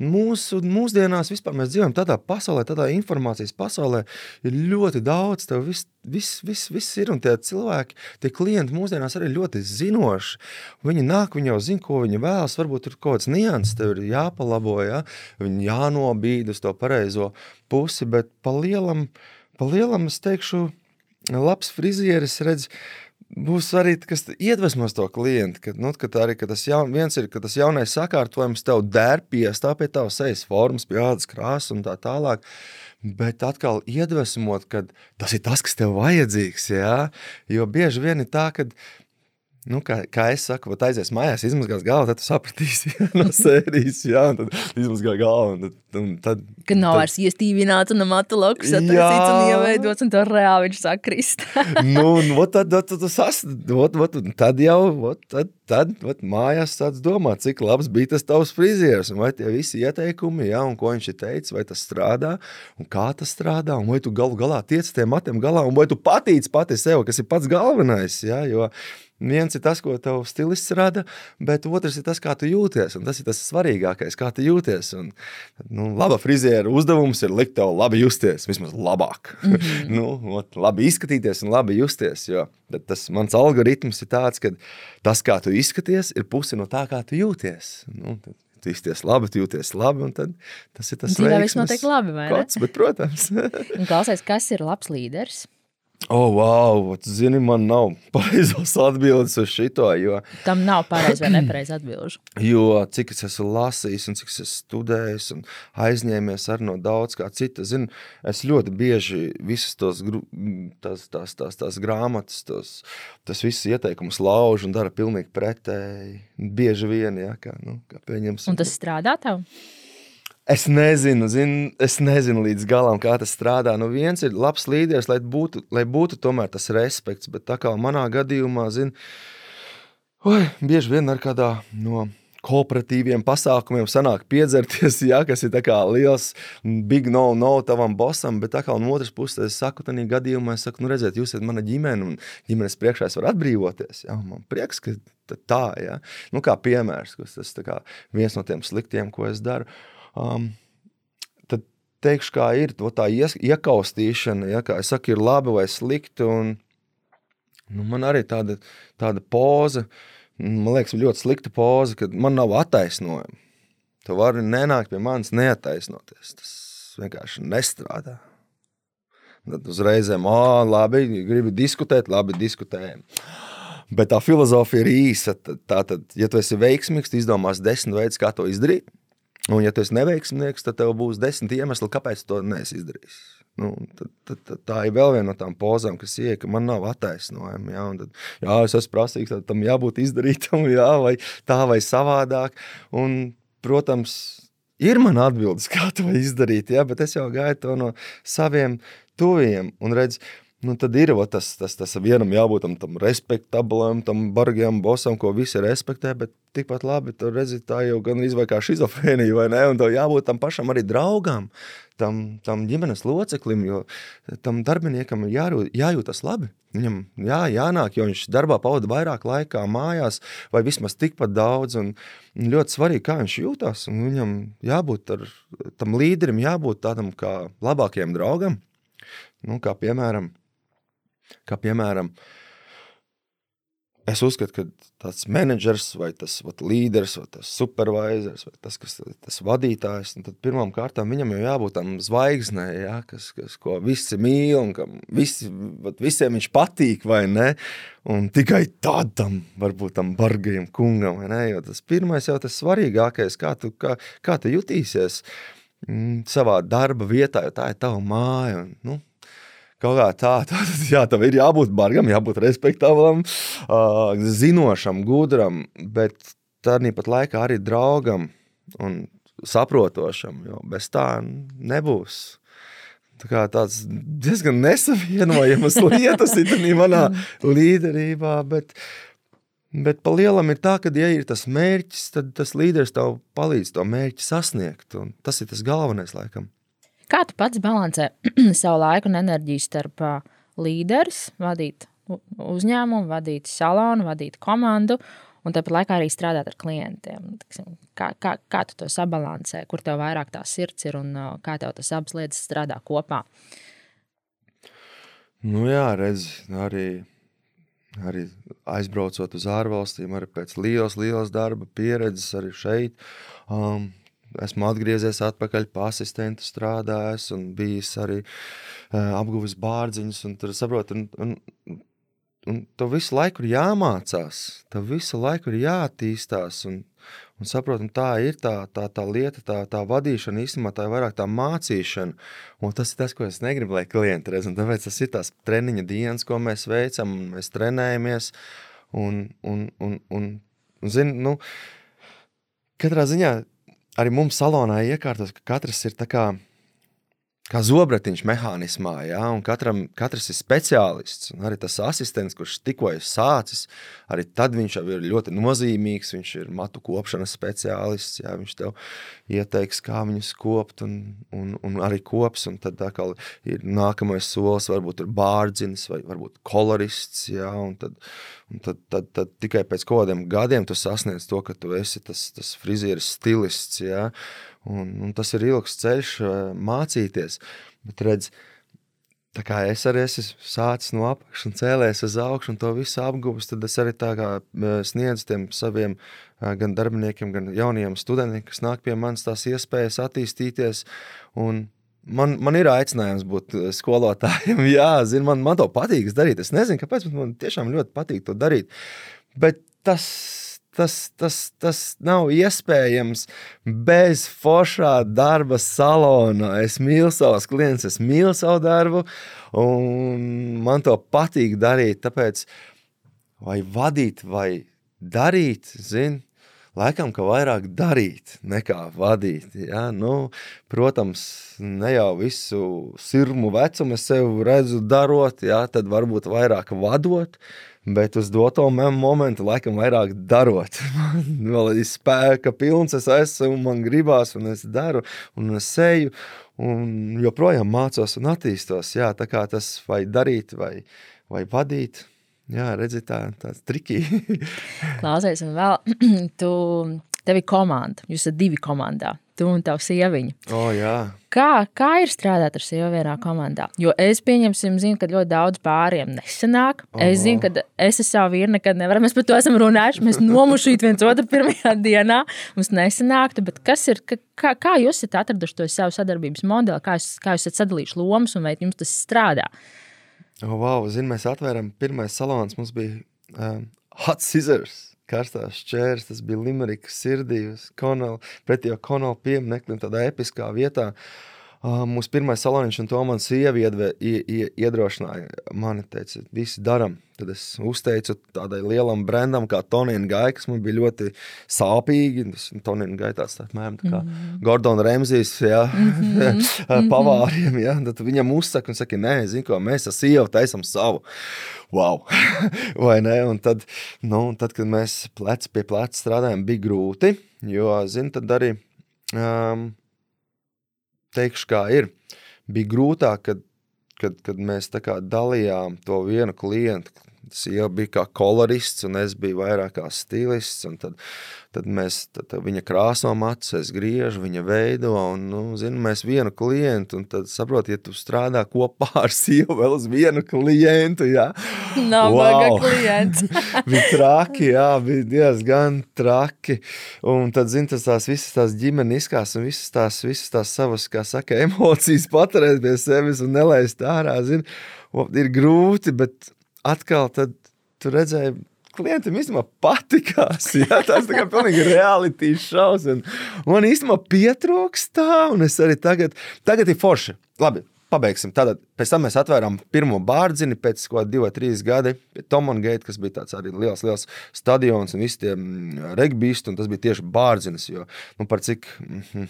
Mūsu, mūsdienās vispār mēs dzīvojam tādā pasaulē, tādā informācijas pasaulē, ir ļoti daudz, tev viss vis, vis, vis ir, un tie cilvēki, tie klienti mūsdienās arī ļoti zinoši. Viņi nāk, viņi jau zina, ko viņi vēlas, varbūt tur kaut kāds nianses tev ir jāpalabo, ja? viņi jānobīd uz to pareizo pusi, bet pa lielam, pa lielam es teikšu, labs frizieris redz, Būs arī kas iedvesmos to klientu, ka, nu, ka, arī, ka tas jaun, viens ir, ka tas jaunais sakārtojums tev der piestāv pie tavas sejas formas, pie ādas krāsas un tā tālāk. Bet atkal iedvesmot, ka tas ir tas, kas tev vajadzīgs. Jā? Jo bieži vien ir tā, ka Nu, kā, kā es saku, vat aizies mājās, izmazgās galvu, tad tu sapratīsi no sērijas, jā, un tad izmazgā galvu. Un tad, un tad, Kad nav tad, vairs iestīvināts un amata lokus attaisīts un ieveidots, un to reāli viņš sakrist. nu, un, ot, tad, tad, tad, sas, ot, ot, tad jau ot, tad, tad, ot, mājās sāc domāt, cik labs bija tas tavs frizieris, un vai tie visi ieteikumi, jā, un ko viņš ir teicis, vai tas strādā, un kā tas strādā, un vai tu galu galā tiec tiem matiem galā, un vai tu patīc pati sev, kas ir pats galvenais, jā, jo Viens ir tas, ko tev stilists rada, bet otrs ir tas, kā tu jūties. Tas ir tas svarīgākais, kā tu jūties. Un, nu, laba friziera uzdevums ir likt tev labi justies, vismaz labāk. Mm -hmm. nu, ot, labi izskatīties un labi justies. Jo tas mans algoritms ir tāds, ka tas, kā tu izskaties, ir puse no tā, kā tu jūties. Nu, tad, tu izties labi, tu jūties labi, un tad tas ir tas labi, vai ne? kods, bet, protams. Un klausies, kas ir labs līderis? Oh, wow, zini, man nav pareizos atbildes uz šito, jo, Tam nav pareizi vai nepareizi atbilžu. jo cik es esmu lasījis un cik es esmu studējis un aizņēmies arī no daudz kā cita, zinu, es ļoti bieži visas tos, tās, tās, tās, tās grāmatas, tos, tas viss ieteikums lauž un dara pilnīgi pretēji. Bieži vien, jā, kā, nu, kā pieņemsim. Un tas strādā tev? Es nezinu, zin, es nezinu līdz galam, kā tas strādā. Nu, viens ir labs līderis, lai būtu, lai būtu tomēr tas respekts, bet tā kā manā gadījumā, zin, oi, bieži vien ar kādā no kooperatīviem pasākumiem sanāk piedzerties, jā, kas ir liels big no no tavam bosam, bet kā no otras puses es saku, tādā gadījumā es saku, nu redziet, jūs esat mana ģimene un ģimenes priekšā es varu atbrīvoties, un man prieks, ka tā, jā. Nu kā piemērs, kas tas kā viens no tiem sliktiem, ko es daru. Um, tad teikšu, kā ir to tā ies- iekaustīšana, ja, kā es saku, ir labi vai slikti, un nu, man arī tāda, tāda poza, man liekas, ļoti slikta poza, kad man nav attaisnojuma. Tu vari nenākt pie manis neataisnoties. Tas vienkārši nestrādā. Tad uzreizēm, ah, labi, gribi diskutēt, labi, diskutējam. Bet tā filozofija ir īsa. Tad, tā, tad, ja tu esi veiksmīgs, izdomās desmit veidus, kā to izdarīt. Un, ja tu esi neveiksmīgs, tad tev būs desmit iemesli, kāpēc to neesi izdarījis. Nu, tad, tad, tad tā ir vēl viena no tām pozām, kas ir, ka man nav attaisnojuma. Jā, tad, jā, es esmu prasīgs, tad tam jābūt izdarītam, jā, vai tā vai savādāk. Un, protams, ir man atbildes, kā to izdarīt, jā, bet es jau gaidu to no saviem tuviem. Un redz, nu, tad ir va, tas, tas, tas vienam jābūt tam, tam respektablam, tam bargajam bosam, ko visi respektē, bet tikpat labi tur redzi, tā jau gan izvai kā šizofrēnija, vai ne? Un tev jābūt tam pašam arī draugam, tam, tam ģimenes loceklim, jo tam darbiniekam ir jārūt, jājūtas labi. Viņam jā, jānāk, jo viņš darbā pavada vairāk laikā mājās, vai vismaz tikpat daudz. Un ļoti svarīgi, kā viņš jūtas. Viņam jābūt ar, tam līderim, jābūt tādam kā labākajam draugam. Nu, kā piemēram, kā piemēram, es uzskatu, ka tāds menedžers, vai tas vat, līderis, vai tas supervisors, vai tas, kas, tas vadītājs, nu, tad pirmām kārtām viņam jau jābūt tam zvaigznē, ja, kas, kas, ko visi mīl un kam visi, vat, visiem viņš patīk, vai ne? Un tikai tādam, varbūt tam bargajam kungam, vai ne? Jo tas pirmais jau tas svarīgākais, kā tu, kā, kā tu jutīsies mm, savā darba vietā, jo tā ir tava māja. Un, nu, Kaut kā tā, tā jā, tam ir jābūt bargam, jābūt respektablam, uh, zinošam, gudram, bet tādā pat laikā arī draugam un saprotošam, jo bez tā nebūs. Tā kā tāds diezgan nesavienojams lietas ir manā līderībā, bet, bet pa lielam ir tā, ka, ja ir tas mērķis, tad tas līderis tev palīdz to mērķi sasniegt, un tas ir tas galvenais laikam. Kā tu pats balansē savu laiku un enerģiju starp līderis, vadīt uzņēmumu, vadīt salonu, vadīt komandu un tāpat laikā arī strādāt ar klientiem? Kā, kā, kā tu to sabalansē, kur tev vairāk tā sirds ir un kā tev tas abas lietas strādā kopā? Nu jā, redz, arī, arī aizbraucot uz ārvalstīm, arī pēc lielas, lielas darba pieredzes, arī šeit. Um, esmu atgriezies atpakaļ, pa asistentu strādājis un bijis arī uh, apguvis bārdziņus. un Tur saprot, un, un, un tev visu laiku ir jāmācās, tev visu laiku ir jāattīstās. Un, un saprotam, tā ir tā, tā, tā lieta, tā, tā vadīšana īstenībā tā ir vairāk tā mācīšana. Un tas ir tas, ko es negribu, lai klienti redz. Un tāpēc tas ir tās treniņa dienas, ko mēs veicam, un mēs trenējamies. Un, un, un, un, un zin, nu, katrā ziņā arī mums salonā iekārtos, ka katrs ir tā kā, kā zobratiņš mehānismā, ja? un katram, katrs ir speciālists. Arī tas asistents, kurš tikko ir sācis, arī tad viņš jau ir ļoti nozīmīgs. Viņš ir matu kopšanas speciālists. Ja? Viņš tev ieteiks, kā viņus kopt, un, un, un arī kops. Un tad atkal ir nākamais solis, varbūt ir bārdzinis vai varbūt kolorists. Ja? Un tad, un tad, tad, tad tikai pēc kaut kādiem gadiem tu sasniedz to, ka tu esi tas, tas frizieris stilists. Ja? Un, un tas ir ilgs ceļš eh, mācīties. Bet redz, tā kā es arī esmu sācis no apakšas un cēlējies uz augšu un to visu apgūlis, tad es arī tā kā sniedzu tiem saviem gan darbiniekiem, gan jauniem studentiem, kas nāk pie manis tās iespējas attīstīties. Un man, man ir aicinājums būt skolotājiem. Jā, zin, man, man to patīk darīt. Es nezinu, kāpēc, bet man tiešām ļoti patīk to darīt. Bet tas tas, tas, tas nav iespējams bez foršā darba salona. Es mīlu savus klientus, es mīlu savu darbu, un man to patīk darīt. Tāpēc vai vadīt, vai darīt, zini. Laikam, ka vairāk darīt nekā vadīt. Ja? Nu, protams, ne jau visu sirmu vecumu es sev redzu darot, ja? tad varbūt vairāk vadot. Uh, Bet uz doto momentu, laikam, vairāk darot. Man vēl ir spēka pilns, es esmu, man gribās, un es daru, un es eju, un joprojām mācos un attīstos. Jā, tā kā tas vai darīt, vai, vai vadīt. Jā, redziet, tā, tāds triki. Klausies, un vēl tu, tev ir komanda, jūs esat divi komandā tu un tavs sieviņa. Oh, jā. kā, kā ir strādāt ar sievu vienā komandā? Jo es pieņemsim, zinu, ka ļoti daudz pāriem nesanāk. Oh, es zinu, ka es ar savu vīru nekad nevaru. Mēs par to esam runājuši. Mēs nomušīt viens otru pirmajā dienā. Mums nesanāktu, bet kas ir, kā, kā jūs esat atraduši to savu sadarbības modeli? Kā jūs, kā jūs esat sadalījuši lomas un vai jums tas strādā? Oh, wow, zinu, mēs atvērām pirmais salons, mums bija um, hot scissors karstās čērs, tas bija Limerikas sirdī, pretī jau Konala piemineklim, tādā episkā vietā. Uh, mūsu pirmais saloniņš un to man sieva iedve, iedrošināja. Mani teica, visi daram, Tad es uzteicu tādai lielam brandam, kā Tonija Gaita, kas man bija ļoti sāpīgi. Tonija Gaita tā, mēram, tā kā mm -hmm. Gordons Remzijs, ja, mm -hmm. pavāriem. Ja, tad viņam uzsaka un saka, nē, zinu, ko mēs ar sievu taisam savu. Wow! Vai ne? Un tad, nu, tad, kad mēs plec pie pleca strādājam, bija grūti. Jo, zinu, tad arī um, teikšu, kā ir. Bija grūtāk, kad kad, kad mēs dalījām to vienu klientu, sieva bija kā kolorists, un es biju vairāk kā stilists. Tad, tad, mēs, tad, tad viņa krāso matus, es griežu, viņa veido, un nu, zinu, mēs vienu klientu, un tad saproti, ja tu strādā kopā ar sievu vēl uz vienu klientu, jā. Nabaga wow. klients. bija traki, jā, bija diezgan traki, un tad, zinu, tas tās visas tās ģimeniskās un visas tās, visas tās savas, kā saka, emocijas paturēt pie sevis un nelaist ārā, zinu, ir grūti, bet atkal tad tu redzēji, klientam īstenībā patīkās. Ja? Tas ir pilnīgi reality šovs. Man īstenībā pietrūkst tā, un es arī tagad, tagad ir forši. Labi, pabeigsim. Tātad, pēc tam mēs atvērām pirmo bārdziņu pēc kaut kāda, divi, trīs gadi. Tomongate, kas bija tāds arī liels, liels stadions un visi tie mm, regbisti, un tas bija tieši bārdziņas. Jo, nu, par cik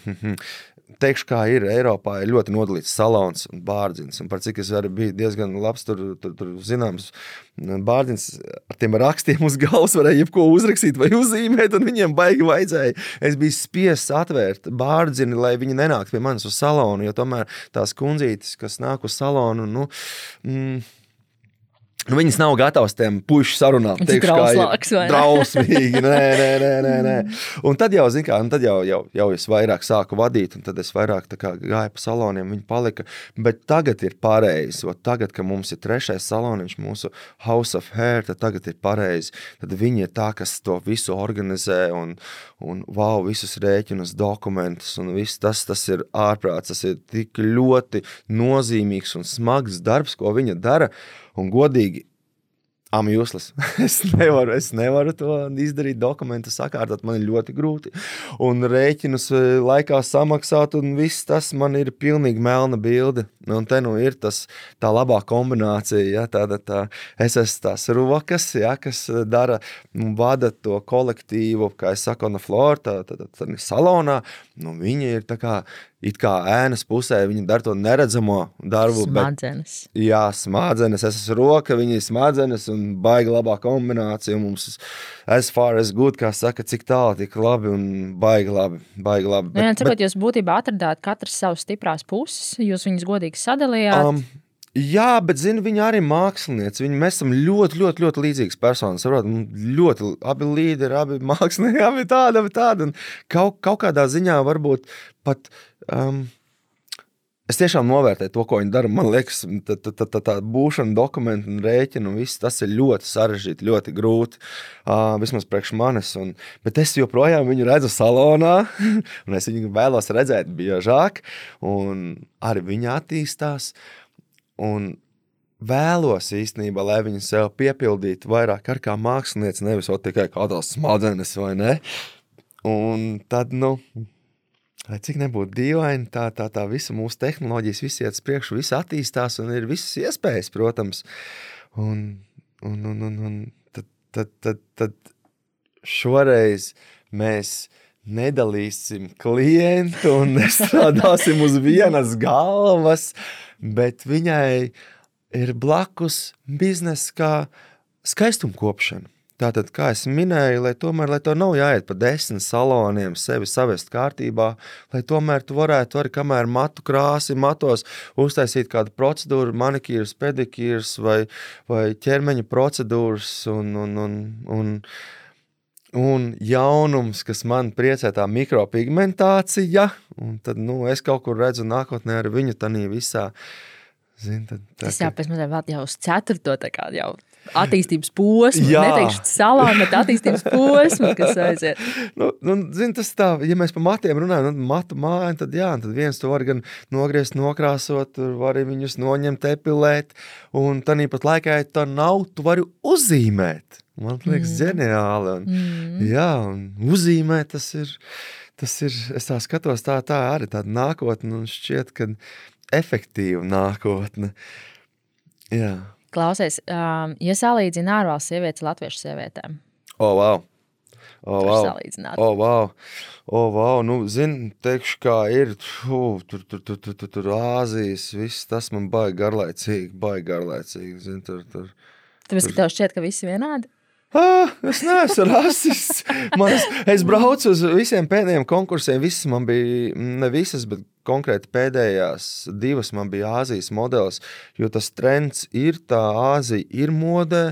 teikšu, kā ir Eiropā, ir ļoti nodalīts salons un bārdziņš. Un par cik es arī biju diezgan labs, tur, tur, tur zināms, bārdziņš ar tiem rakstiem uz galvas varēja jebko uzrakstīt vai uzzīmēt, un viņiem baigi vajadzēja. Es biju spiests atvērt bārdziņu, lai viņi nenāktu pie manis uz salonu, jo tomēr tās kundzītes, kas nāk uz salonu, nu, mm, Nu, viņas nav gatavas tiem puikas sarunām. Tas ir trauslāks, vai ne? Drausmīgi, nē, nē, nē, nē, nē. Un tad jau, zin kā, tad jau, jau, jau es vairāk sāku vadīt, un tad es vairāk kā, gāju pa saloniem, viņi palika. Bet tagad ir pareizi, jo tagad, kad mums ir trešais saloniņš, mūsu House of Hair, tad tagad ir pareizi. Tad viņi ir tā, kas to visu organizē un, un wow, visus rēķinus, dokumentus un viss tas, tas ir ārprāts. Tas ir tik ļoti nozīmīgs un smags darbs, ko viņa dara. Un godīgi, I'm useless. es, nevaru, es nevaru to izdarīt, dokumentu sakārtot. Man ir ļoti grūti. Un rēķinus e, laikā samaksāt, un viss tas man ir pilnīgi melna bilde. Un te nu ir tas, tā labā kombinācija. Ja, tāda, tā, es esmu tās rokas, ja, kas dara, vada to kolektīvu, kā es saku, no flora, tā, tā, tā, tā, salonā. Nu, viņi ir tā kā kā ēnas pusē viņi dara to neredzamo darbu. Smadzenes. Bet, jā, smadzenes. Es esmu roka, viņi ir smadzenes un baigi labā kombinācija. Mums as far as good, kā saka, cik tālu, tik labi un baigi labi. Baigi labi. Bet, jā, cikot, bet, jūs būtībā atradāt katrs savas stiprās puses, jūs viņus godīgi sadalījāt. Um, Jā, bet zini, viņa arī ir mākslinieca. Viņa, mēs esam ļoti, ļoti, ļoti līdzīgas personas. Varot, ļoti abi līderi, abi mākslinieki, abi tādi, abi tādi. Un kaut, kaut kādā ziņā varbūt pat um, Es tiešām novērtēju to, ko viņi dara. Man liekas, tā, tā, tā, tā, tā būšana, dokumenti un rēķini un viss tas ir ļoti sarežģīti, ļoti grūti. Uh, vismaz priekš manis. Un, bet es joprojām viņu redzu salonā, un es viņu vēlos redzēt biežāk. Arī viņa attīstās. Un vēlos īstenībā, lai viņi sev piepildītu vairāk ar kā mākslinieci, nevis tikai kādās smadzenes vai ne. Un tad, nu, Lai cik nebūtu dīvaini, tā, tā, tā visa mūsu tehnoloģijas, viss iet uz priekšu, viss attīstās un ir visas iespējas, protams. Un, un, un, un, un tad, tad, tad, tad šoreiz mēs nedalīsim klientu un nestrādāsim uz vienas galvas, bet viņai ir blakus biznesa kā skaistumkopšana. Tātad, kā jau minēju, lai tomēr lai to nav jāiet pa desmit saloniem, sevi savest kārtībā, lai tomēr tu varētu arī, kamēr matu krāsi, matos uztaisīt kādu procedūru, manikīrs, pedikīrs vai, vai ķermeņa procedūras un, un, un, un, un jaunums, kas man priecē tā mikropigmentācija, un tad nu, es kaut kur redzu nākotnē ar viņu tanī visā. Zin, tad, tā, Tas jāpēc mazliet vēl jau uz ceturto tā kā jau attīstības posmu. Jā, neteikšu salā, bet attīstības posmu, kas aiziet. nu, nu, zin, tas tā, ja mēs par matiem runājam, tad matu māju, tad jā, tad viens to var gan nogriezt, nokrāsot, var arī viņus noņemt, epilēt, un tad pat laikā, ja tā nav, tu vari uzzīmēt. Man liekas, mm. ģeniāli. Un, mm. Jā, un uzzīmēt tas ir, tas ir, es tā skatos, tā, tā arī tāda nākotne, un šķiet, ka efektīva nākotne. Jā. Klausies, um, ja salīdzina ārvalstu sievietes latviešu sievietēm. O, oh, wow! Oh, wow. Oh, wow. Oh, wow. Nu, zin, teikšu, kā ir. Uf, tur, tur, tur, tur, tur, tur Āzijas, viss tas man baigi garlaicīgi, baigi garlaicīgi. Zin, tur, tur, Tāpēc, ka tev šķiet, ka visi vienādi? Ah, es neesmu rasists. Man, es, es braucu uz visiem pēdējiem konkursiem. Visas man bija, ne visas, bet konkrēti pēdējās divas man bija Āzijas modelis. Jo tas trends ir, tā Āzija ir modē.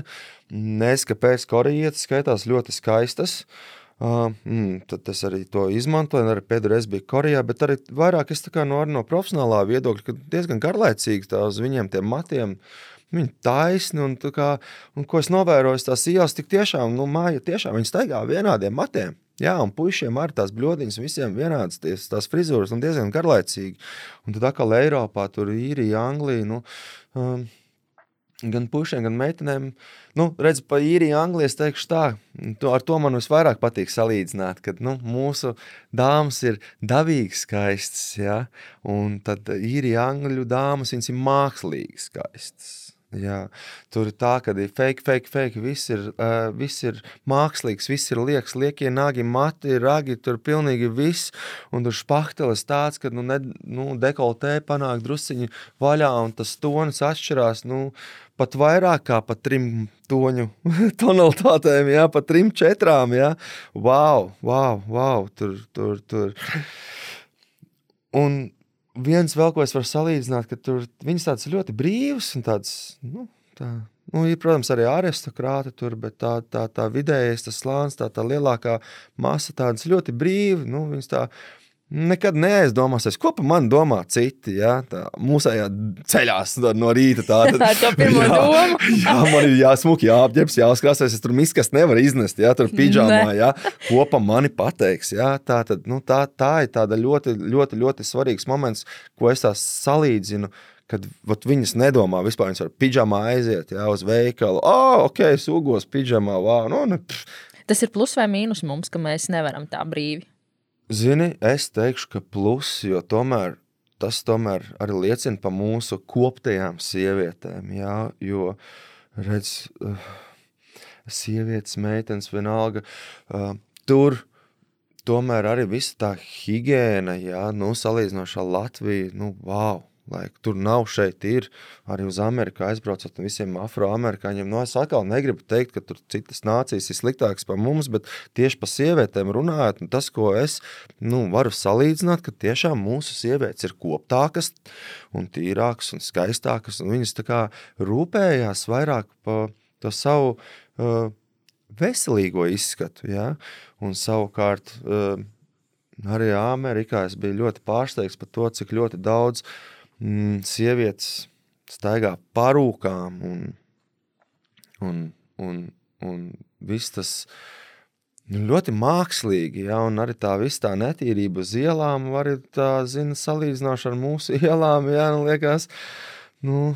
Nes kāpēc korejietis skaitās ļoti skaistas. Uh, mm, tad es arī to izmantoju, arī pēdējā reizē biju Korejā, bet arī vairāk es no, no profesionālā viedokļa, ka diezgan garlaicīgi tā uz viņiem tiem matiem uh, Viņi taisni, un, kā, un ko es novēroju, tās ielas tik tiešām, nu, māja tiešām viņi staigā vienādiem matiem. Jā, un puišiem arī tās bludiņas, visiem vienādas ties, tās frizūras, un diezgan garlaicīgi. Un tad atkal Eiropā, tur īrija, Anglija. Nu, um, gan pušiem, gan meitenēm. Nu, redz, pa īriju, Angliju es teikšu tā, to, ar to man visvairāk patīk salīdzināt, kad nu, mūsu dāmas ir dabīgi skaistas, ja? un tad īrija, Angļu dāmas, viņas ir mākslīgi skaistas. Jā, tur ir tā, ka ir fake, fake, fake. Viss ir, uh, viss ir mākslīgs, viss ir liekas, liekie nagi, mati, ragi, tur pilnīgi viss. Un tur spaktelis tāds, ka nu, ne, nu, dekoltē panāk drusciņi vaļā, un tas tonis atšķirās. Nu, pat vairāk kā pa trim toņu tonalitātēm, jā, pa trim, četrām. Jā. Wow, wow, wow, tur, tur, tur. Un viens vēl, ko es varu salīdzināt, ka tur viņas tādas ļoti brīvas un tādas, nu, tā, nu, ir, protams, arī aristokrāti tur, bet tā, tā, tā vidējais, slānis, tā, tā lielākā masa tādas ļoti brīvi, nu, viņas tā Nekad neaizdomāsies, ko par mani domā citi. Ja? Tā, mūsējā ceļās no rīta. Tā, tad, tā ir pirmā jā, doma. jā, man ir jāsmuk, jāapģērbs, jāskrāsēs. Es tur miskas nevaru iznest, ja tur pidžamā. Ja? Ko pa mani pateiks. Ja? Tā, tad, nu, tā, tā ir tāda ļoti, ļoti, ļoti svarīgs moments, ko es tā salīdzinu. Kad vat, viņas nedomā, vispār viņas var pidžamā aiziet ja, uz veikalu. Oh, ok, es ugos pidžamā. Wow, nu, ne, Tas ir plus vai mīnus mums, ka mēs nevaram tā brīvi Zini, es teikšu, ka plus, jo tomēr tas tomēr arī liecina par mūsu koptajām sievietēm. Jā, jo, redz, uh, sievietes, meitenes, vienalga, uh, tur tomēr arī visa tā higiēna, jā, nu, salīdzinoši ar Latviju, nu, wow! Lai tur nav šeit, ir arī uz Ameriku aizbraucot no visiem afroamerikāņiem. Nu, es atkal negribu teikt, ka tur citas nācijas ir sliktākas par mums, bet tieši par sievietēm runājot, nu, tas, ko es nu, varu salīdzināt, ka tiešām mūsu sievietes ir koptākas un tīrākas un skaistākas, un viņas rūpējās vairāk par to savu uh, veselīgo izskatu, ja? un savukārt uh, arī Amerikā es biju ļoti pārsteigts par to, cik ļoti daudz uh, mm, sievietes staigā parūkām un, un, un, un viss tas nu, ļoti mākslīgi, ja, un arī tā viss tā netīrība uz ielām var tā, zina, salīdzināšana ar mūsu ielām, ja, nu, liekas, nu,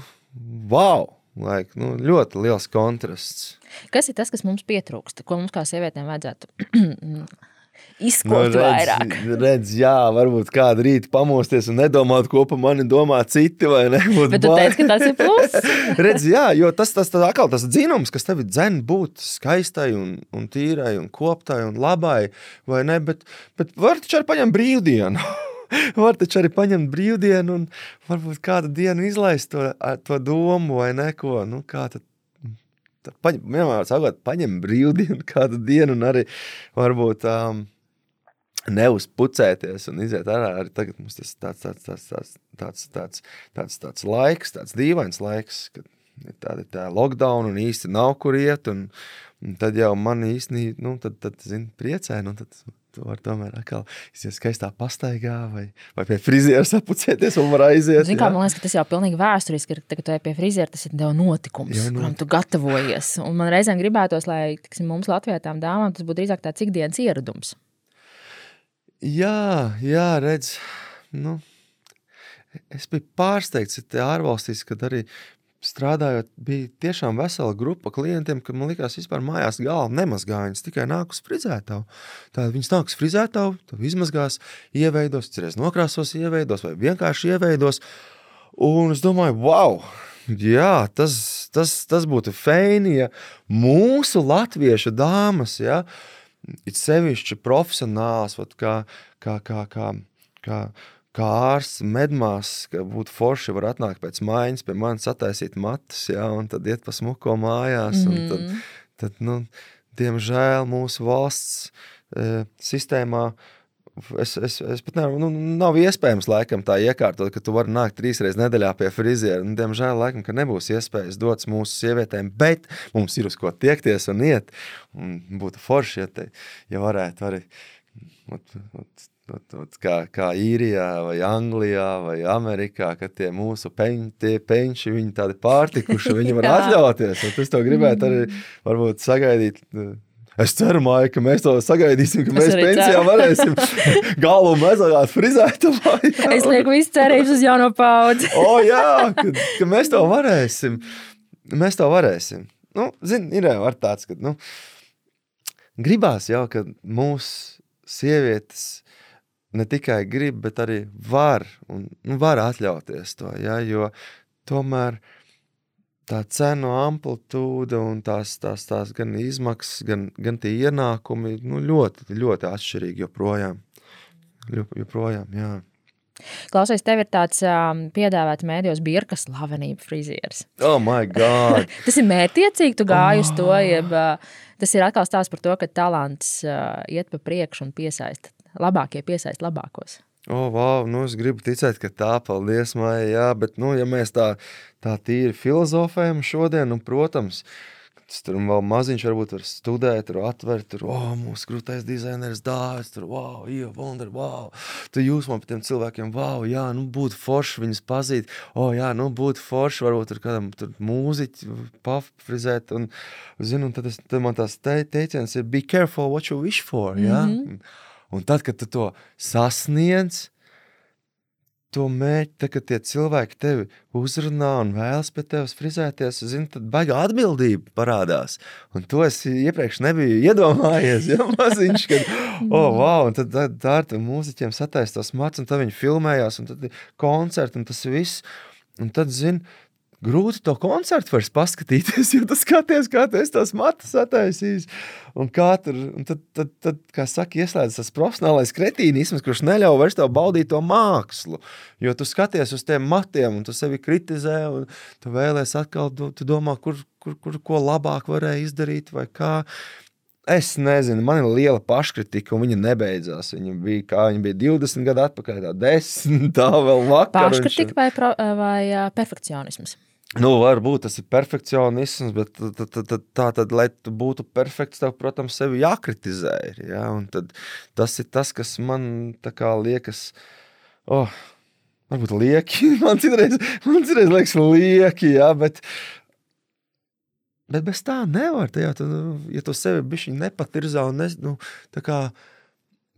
wow! Like, nu, ļoti liels kontrasts. Kas ir tas, kas mums pietrūkst, ko mums kā sievietēm vajadzētu izkopot nu, redz, vairāk? Redz, jā, varbūt kādu rītu pamosties un nedomāt, ko par mani domā citi. Bet tu teici, ka tas ir pluss. redz, jā, jo tas, tas, tas, atkal, tas dzinums, kas tevi dzen būt skaistai un, un tīrai un koptai un labai, vai ne? Bet, bet var taču arī paņemt brīvdienu. var taču arī paņemt brīvdienu un varbūt kādu dienu izlaist to, to domu vai neko. Nu, kā tad paņem, vienmēr sakot, paņem brīvdienu kādu dienu un arī varbūt um, neuzpucēties un iziet ārā. Arī tagad mums tas tāds, tāds, tāds, tāds, tāds, tāds, tāds, tāds laiks, tāds dīvains laiks, kad ir tāda tā lockdown un īsti nav kur iet. Un, un tad jau man īstenībā, nu, tad, tad zini, priecē, nu, tad tu vari tomēr atkal iziet skaistā pastaigā vai, vai pie friziera sapucēties un var aiziet. Zini, kā, man liekas, ka tas jau pilnīgi vēsturiski ir, kad tu ej pie friziera, tas ir tev notikums, jā, kuram tu gatavojies. Un man reizēm gribētos, lai tiksim, mums latvietām dāmām tas būtu drīzāk tāds ikdienas ieradums. Jā, jā, redz, nu, es biju pārsteigts, ka ārvalstīs, kad arī strādājot, bija tiešām vesela grupa klientiem, ka man likās, vispār mājās galva nemazgā. Viņas tikai nāk uz frizētavu. Tad viņas nāk uz frizētavu, tad izmazgās, ieveidos, cerēs nokrāsos, ieveidos vai vienkārši ieveidos. Un es domāju, wow! Jā, tas, tas, tas būtu feini, ja mūsu latviešu dāmas, ja, it sevišķi profesionāls, kā, kā, kā, kā, kā kā ārsts, medmās, ka būtu forši var atnākt pēc mājas, pie manis attaisīt matus, ja, un tad iet pa smuko mājās. Mm -hmm. Tad, mhm. tad, nu, diemžēl mūsu valsts e, sistēmā es, es, es pat nevaru, nu, nav iespējams laikam tā iekārtot, ka tu vari nākt trīs reizes nedēļā pie friziera. Nu, diemžēl laikam, ka nebūs iespējas dots mūsu sievietēm, bet mums ir uz ko tiekties un iet. Un būtu forši, ja, te, ja varētu arī ot, ot, Kā, kā īrijā, vai Anglijā, vai Amerikā, kad tie mūsu peņ, tie peņši, viņi tādi pārtikuši, viņi var atļauties. Es to gribētu arī mm. varbūt sagaidīt. Es ceru, Maija, ka mēs to sagaidīsim, ka es mēs pensijā ceru. varēsim galvu mazāk frizēt. es lieku visu cerības uz jauno paudzi. o, oh, jā, ka, ka mēs to varēsim. Mēs to varēsim. Nu, zin, ir jau tāds, ka nu, gribās jau, ka mūsu sievietes ne tikai grib, bet arī var, un, nu, var atļauties to. Ja, jo tomēr tā cenu amplitūda un tās, tās, tās gan izmaksas, gan, gan tie ienākumi nu, ļoti, ļoti atšķirīgi joprojām. joprojām jā. Klausies, tev ir tāds um, piedāvāts mēdījos, birka slavenība frizieris. Oh, my God! tas ir mērķiecīgi, tu gāji oh. uz to, jeb uh, tas ir atkal stāsts par to, ka talants uh, iet pa priekšu un piesaista labākie piesaist labākos. O, oh, wow, nu es gribu ticēt, ka tā, paldies, Maija, jā, bet, nu, ja mēs tā, tā tīri filozofējam šodien, nu, protams, tas tur vēl maziņš varbūt var studēt, tur atvert, tur, oh, mūsu krūtais dizaineris dāvis, tur, wow, Ieva Wonder, wow, tu jūs man par tiem cilvēkiem, wow, jā, nu, būtu forši viņus pazīt, o, oh, jā, nu, būtu forši, varbūt tur kādam tur mūziķi pafrizēt, un, zinu, un tad, es, tad man tās te, teiciens ir, be careful what you wish for, jā, mm -hmm. Un tad, kad tu to sasniedz, to mērķi, tad, kad tie cilvēki tevi uzrunā un vēlas pie tevis frizēties, zini, tad baigā atbildība parādās. Un to es iepriekš nebiju iedomājies, ja maziņš, kad, oh, wow, un tad tā, ar mūziķiem sataist tos mats, un tad viņi filmējās, un tad koncerti, un tas viss. Un tad, zini, grūti to koncertu vairs paskatīties, jo tu skaties, kā esi tās matus attaisījis. Un kā tur, un tad, tad, tad, kā saka, ieslēdzas tas profesionālais kretīnisms, kurš neļauj vairs tev baudīt to mākslu. Jo tu skaties uz tiem matiem, un tu sevi kritizē, un tu vēlēs atkal, tu, tu domā, kur, kur, kur, ko labāk varēja izdarīt, vai kā. Es nezinu, man ir liela paškritika, un viņa nebeidzās. Viņa bija, kā viņa bija 20 gadu atpakaļ, tā 10, tā vēl vakar. Paškritika vai, pro, vai perfekcionisms? Nu, varbūt tas ir perfekcionisms, bet tā, tā, tā, tā tad, lai tu būtu perfekts, tev, protams, sevi jākritizē. Ja? Un tad tas ir tas, kas man liekas, oh, varbūt lieki. Man citreiz, man citreiz liekas, lieki, jā, bet, bet bez tā nevar. Tajā, tu, nu, ja tu sevi bišķi nepatirzā un ne, nu, kā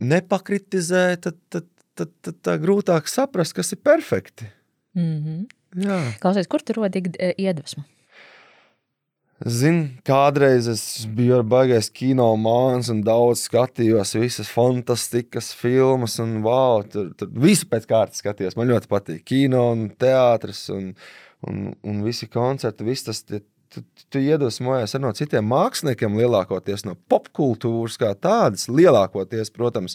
nepakritizē, tad, tad, tad, tad tā grūtāk saprast, kas ir perfekti. Mm -hmm. Jā. Klausies, kur tu rodi eh, iedvesmu? Zinu, kādreiz es biju ar baigais kino mākslas, un daudz skatījos visas fantastikas filmas, un wow, tur, tur visu pēc kārtas skatījos. Man ļoti patīk kino un teātris, un, un, un visi koncerti. Viss tas, tie, tu, tu iedvesmojies no citiem māksliniekiem, lielākoties no popkultūras, kā tādas, lielākoties, protams.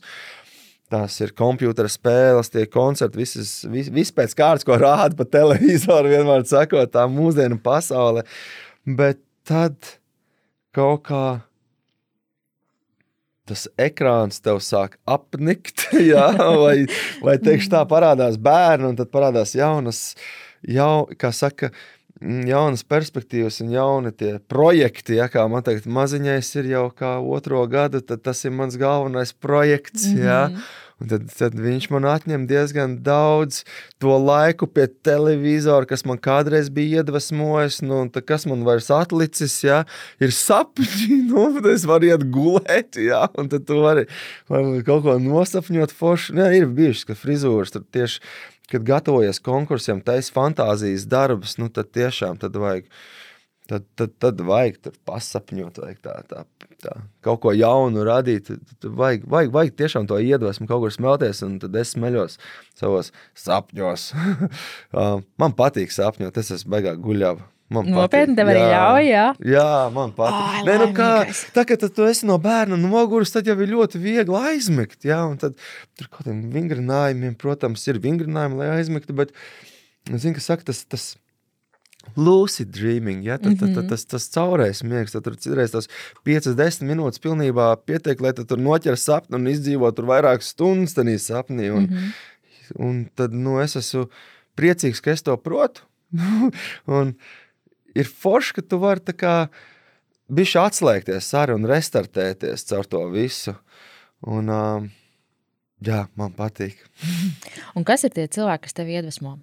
Tās ir kompjutora spēles, tie koncerti, visas, vis, viss pēc kārtas, ko rāda pa televizoru, vienmēr sakot, tā mūsdienu pasaule. Bet tad kaut kā tas ekrāns tev sāk apnikt, jā, vai, vai teikšu, tā parādās bērni, un tad parādās jaunas, jau, kā saka, jaunas perspektīvas un jauni tie projekti. Ja, kā man teikt, maziņais ir jau kā otro gadu, tad tas ir mans galvenais projekts. Mm -hmm. ja. Un tad, tad viņš man atņem diezgan daudz to laiku pie televizora, kas man kādreiz bija iedvesmojis. Nu, kas man vairs atlicis, ja, ir sapņi. Nu, es varu iet gulēt, ja, un tad tu vari, vari kaut ko nosapņot. Forši. Ja, ir bijušas, ka frizūras tur tieši kad gatavojies konkursiem, taisa fantāzijas darbus, nu, tad tiešām tad vajag. Tad, tad, tad vajag tur pasapņot, vajag tā, tā, tā, kaut ko jaunu radīt. Tad vajag, vajag, vajag tiešām to iedvesmu, kaut kur smelties, un tad es smeļos savos sapņos. Man patīk sapņot, es esmu baigā guļava. Nopietni, tev arī ļauj, jā? Jā, man patīk. Oh, Nē, nu kā, tā, kad tu esi no bērna noguris, tad jau ir ļoti viegli aizmigt, jā, un tad tur kaut kādiem vingrinājumiem, protams, ir vingrinājumi, lai aizmigtu, bet, zinu, ka saka, tas, tas lucid dreaming, ja, tad, mm -hmm. tad, tad, tas, tas caurējs miegs, tad tur citreiz tas 5-10 minūtes pilnībā pietiek, lai tu tur noķer sapni un izdzīvo tur vairākas stundas tanī sapnī, un, mm -hmm. un tad, nu, es esmu priecīgs, ka es to protu, un, ir forši, ka tu vari tā kā bišķi atslēgties arī un restartēties caur to visu. Un, uh, jā, man patīk. un kas ir tie cilvēki, kas tev iedvesmo?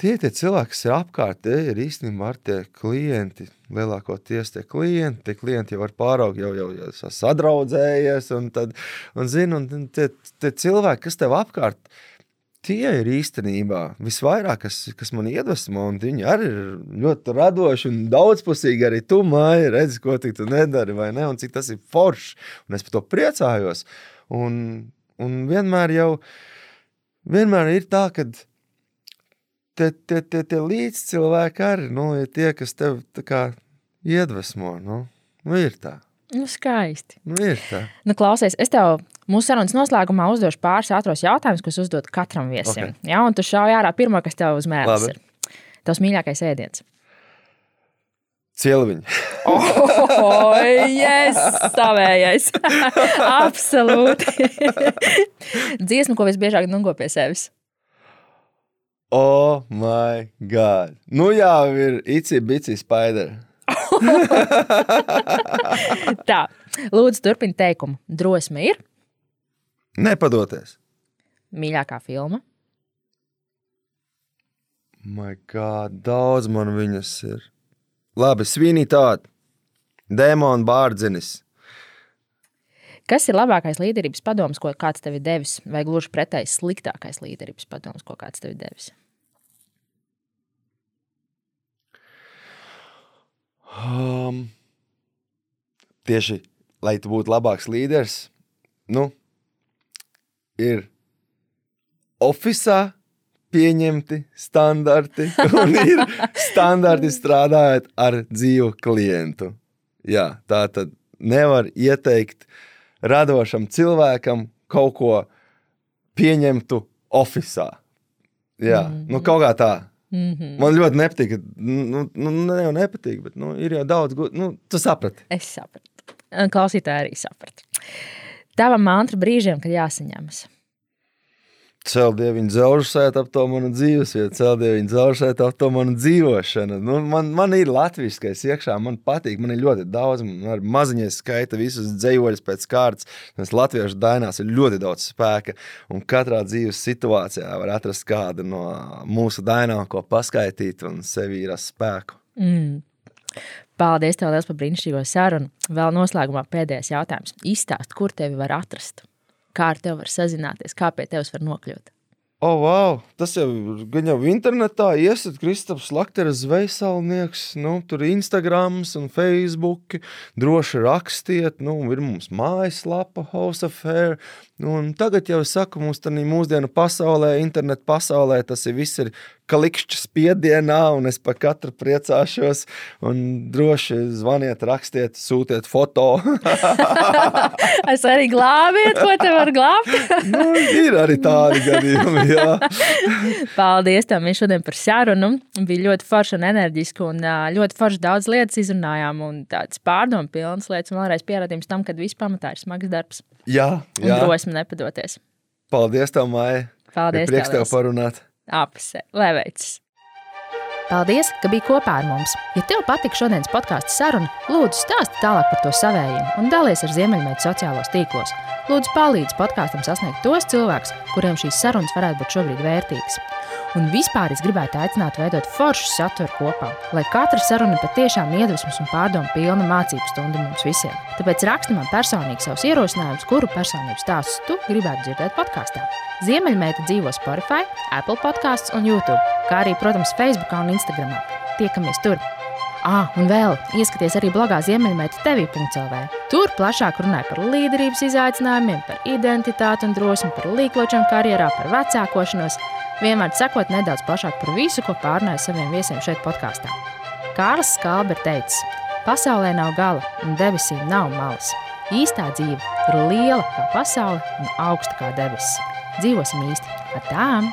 Tie ir cilvēki, kas ir apkārt, tie ir īstenībā tie klienti. Lielākoties tie klienti, tie klienti jau var pāraugt, jau, jau, jau sadraudzējies. Un, tad, un, zin, un tie, tie cilvēki, kas tev apkārt ir tie ir īstenībā visvairāk, kas, kas man iedvesmo. Viņi arī ir ļoti radoši un daudzpusīgi. Arī tu māji redzi, ko tu nedari, vai ne, un cik tas ir forši. Un es par to priecājos. Un, un vienmēr jau vienmēr ir tā, ka tie, tie, tie, tie līdzcilvēki arī nu, ir tie, kas tev kā, iedvesmo. Nu, nu, ir tā. Nu, skaisti. Nu, ir tā. Nu, klausies, es tev mūsu sarunas noslēgumā uzdošu pāris ātros jautājumus, kas uzdod katram viesim. Okay. Ja, un tu šauj ārā pirmo, kas tev uz mēles ir. Tavs mīļākais ēdiens. Cieliņš. oh, yes, savējais. Absolūti. Dziesmu, ko visbiežāk nungo pie sevis. Oh, my God. Nu jau ir Itzi Bici Spider. Tā, lūdzu, turpini teikumu. Drosme ir. Nepadoties. Mīļākā filma. My God, daudz man viņas ir. Labi, svīnī tāda. Dēmona bārdzenis. Kas ir labākais līderības padoms, ko kāds tev ir devis, vai gluži pretēji sliktākais līderības padoms, ko kāds tev ir devis? Um, tieši, lai tu būtu labāks līderis, nu, ir oficiālā pieņemti standarti un ir standarti strādājot ar dzīvu klientu. Jā, tā tad nevar ieteikt radošam cilvēkam kaut ko pieņemtu oficiālā. Jā, mm -hmm. nu kaut kā tā. Mm -hmm. Man ļoti nepatīk. Nu, nu, ne jau nepatīk, bet nu, ir jau daudz, nu, tu saprati. Es sapratu. Klausītāji arī saprata. Tava mantra brīžiem, kad jāsaņemas. Celdieviņa dzelžu sēt ap to manu dzīvesvietu, celdieviņa dzelžu sēt ap to manu dzīvošanu. Nu, man, man ir latviskais iekšā, man patīk, man ir ļoti daudz, man ar maziņais skaita visus dzējoļus pēc kārtas. Mēs latviešu dainās ir ļoti daudz spēka, un katrā dzīves situācijā var atrast kādu no mūsu dainām, ko paskaitīt un sevi ir spēku. Mm. Paldies tev liels par brīnišķīgo sarunu. Vēl noslēgumā pēdējais jautājums. Izstāst, kur tevi var atrast? Kā ar tevi var sazināties, kā pie tevis var nokļūt. Oh, wow. Tas jau gan jau internetā iesat Kristaps Lakteres zvejsalnieks, nu, tur Instagrams un Facebook, droši rakstiet, nu, ir mums mājaslapa House nu, un tagad jau es saku, mums tādā mūsdienu pasaulē, internetu pasaulē, tas ir viss ir klikšķi spiedienā, un es par katru priecāšos. Droši zvaniet, rakstiet, sūtiet foto. es arī glābiet, ko te var glābt. nu, ir arī tādi gadījumi. Jā. Paldies tev šodien par sarunu. Bija ļoti forši un enerģiski, un ļoti forši daudz lietas izrunājām, un tādas pārdomu pilnas lietas, un vēlreiz pierādījums tam, ka viss pamatā ir smags darbs. Jā, jā. Un drosme nepadoties. Paldies, tev, Maija. Paldies. Prieks tev parunāt apse, lai veicas! Paldies, ka biji kopā ar mums! Ja tev patika šodienas podkāstu saruna, lūdzu stāsti tālāk par to savējiem un dalies ar Ziemeļmeitu sociālos tīklos. Lūdzu, palīdzi podkāstam sasniegt tos cilvēkus, kuriem šīs sarunas varētu būt šobrīd vērtīgas. Un vispār es gribētu aicināt veidot foršu saturu kopā, lai katra saruna patiešām iedvesmas un pārdomu pilna mācību stunda mums visiem. Tāpēc raksti man personīgi savus ierosinājumus, kuru personību stāstus tu gribētu dzirdēt podkāstā. Ziemeļmeita dzīvo Spotify, Apple podkāstos un YouTube, kā arī, protams, Facebook un Instagram. Tiekamies tur! Ah, un vēl ieskaties arī blogā Ziemeļmeita TV.CLV. Tur plašāk runāja par līderības izaicinājumiem, par identitāti un drosmi, par līkločiem karjerā, par vecākošanos. Vienmēr sakot nedaudz plašāk par visu, ko pārnāju saviem viesiem šeit podkāstā. Kārlis Skalbe ir teicis, pasaulē nav gala un debesīm nav malas. Īstā dzīve ir liela kā pasaule un augsta kā debesis dzīvosim īsti. Ar tām!